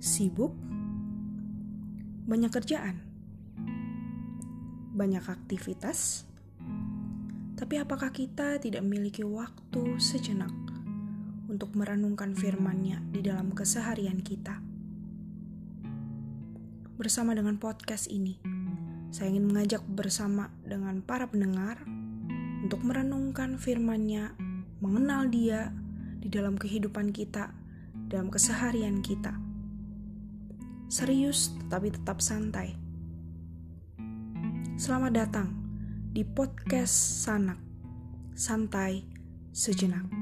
Sibuk? Banyak kerjaan? Banyak aktivitas? Tapi apakah kita tidak memiliki waktu sejenak untuk merenungkan firman-Nya di dalam keseharian kita? Bersama dengan podcast ini, saya ingin mengajak bersama dengan para pendengar untuk merenungkan firman-Nya, mengenal Dia di dalam kehidupan kita, dalam keseharian kita. Serius tetapi tetap santai. Selamat datang di podcast Sanak. Santai sejenak.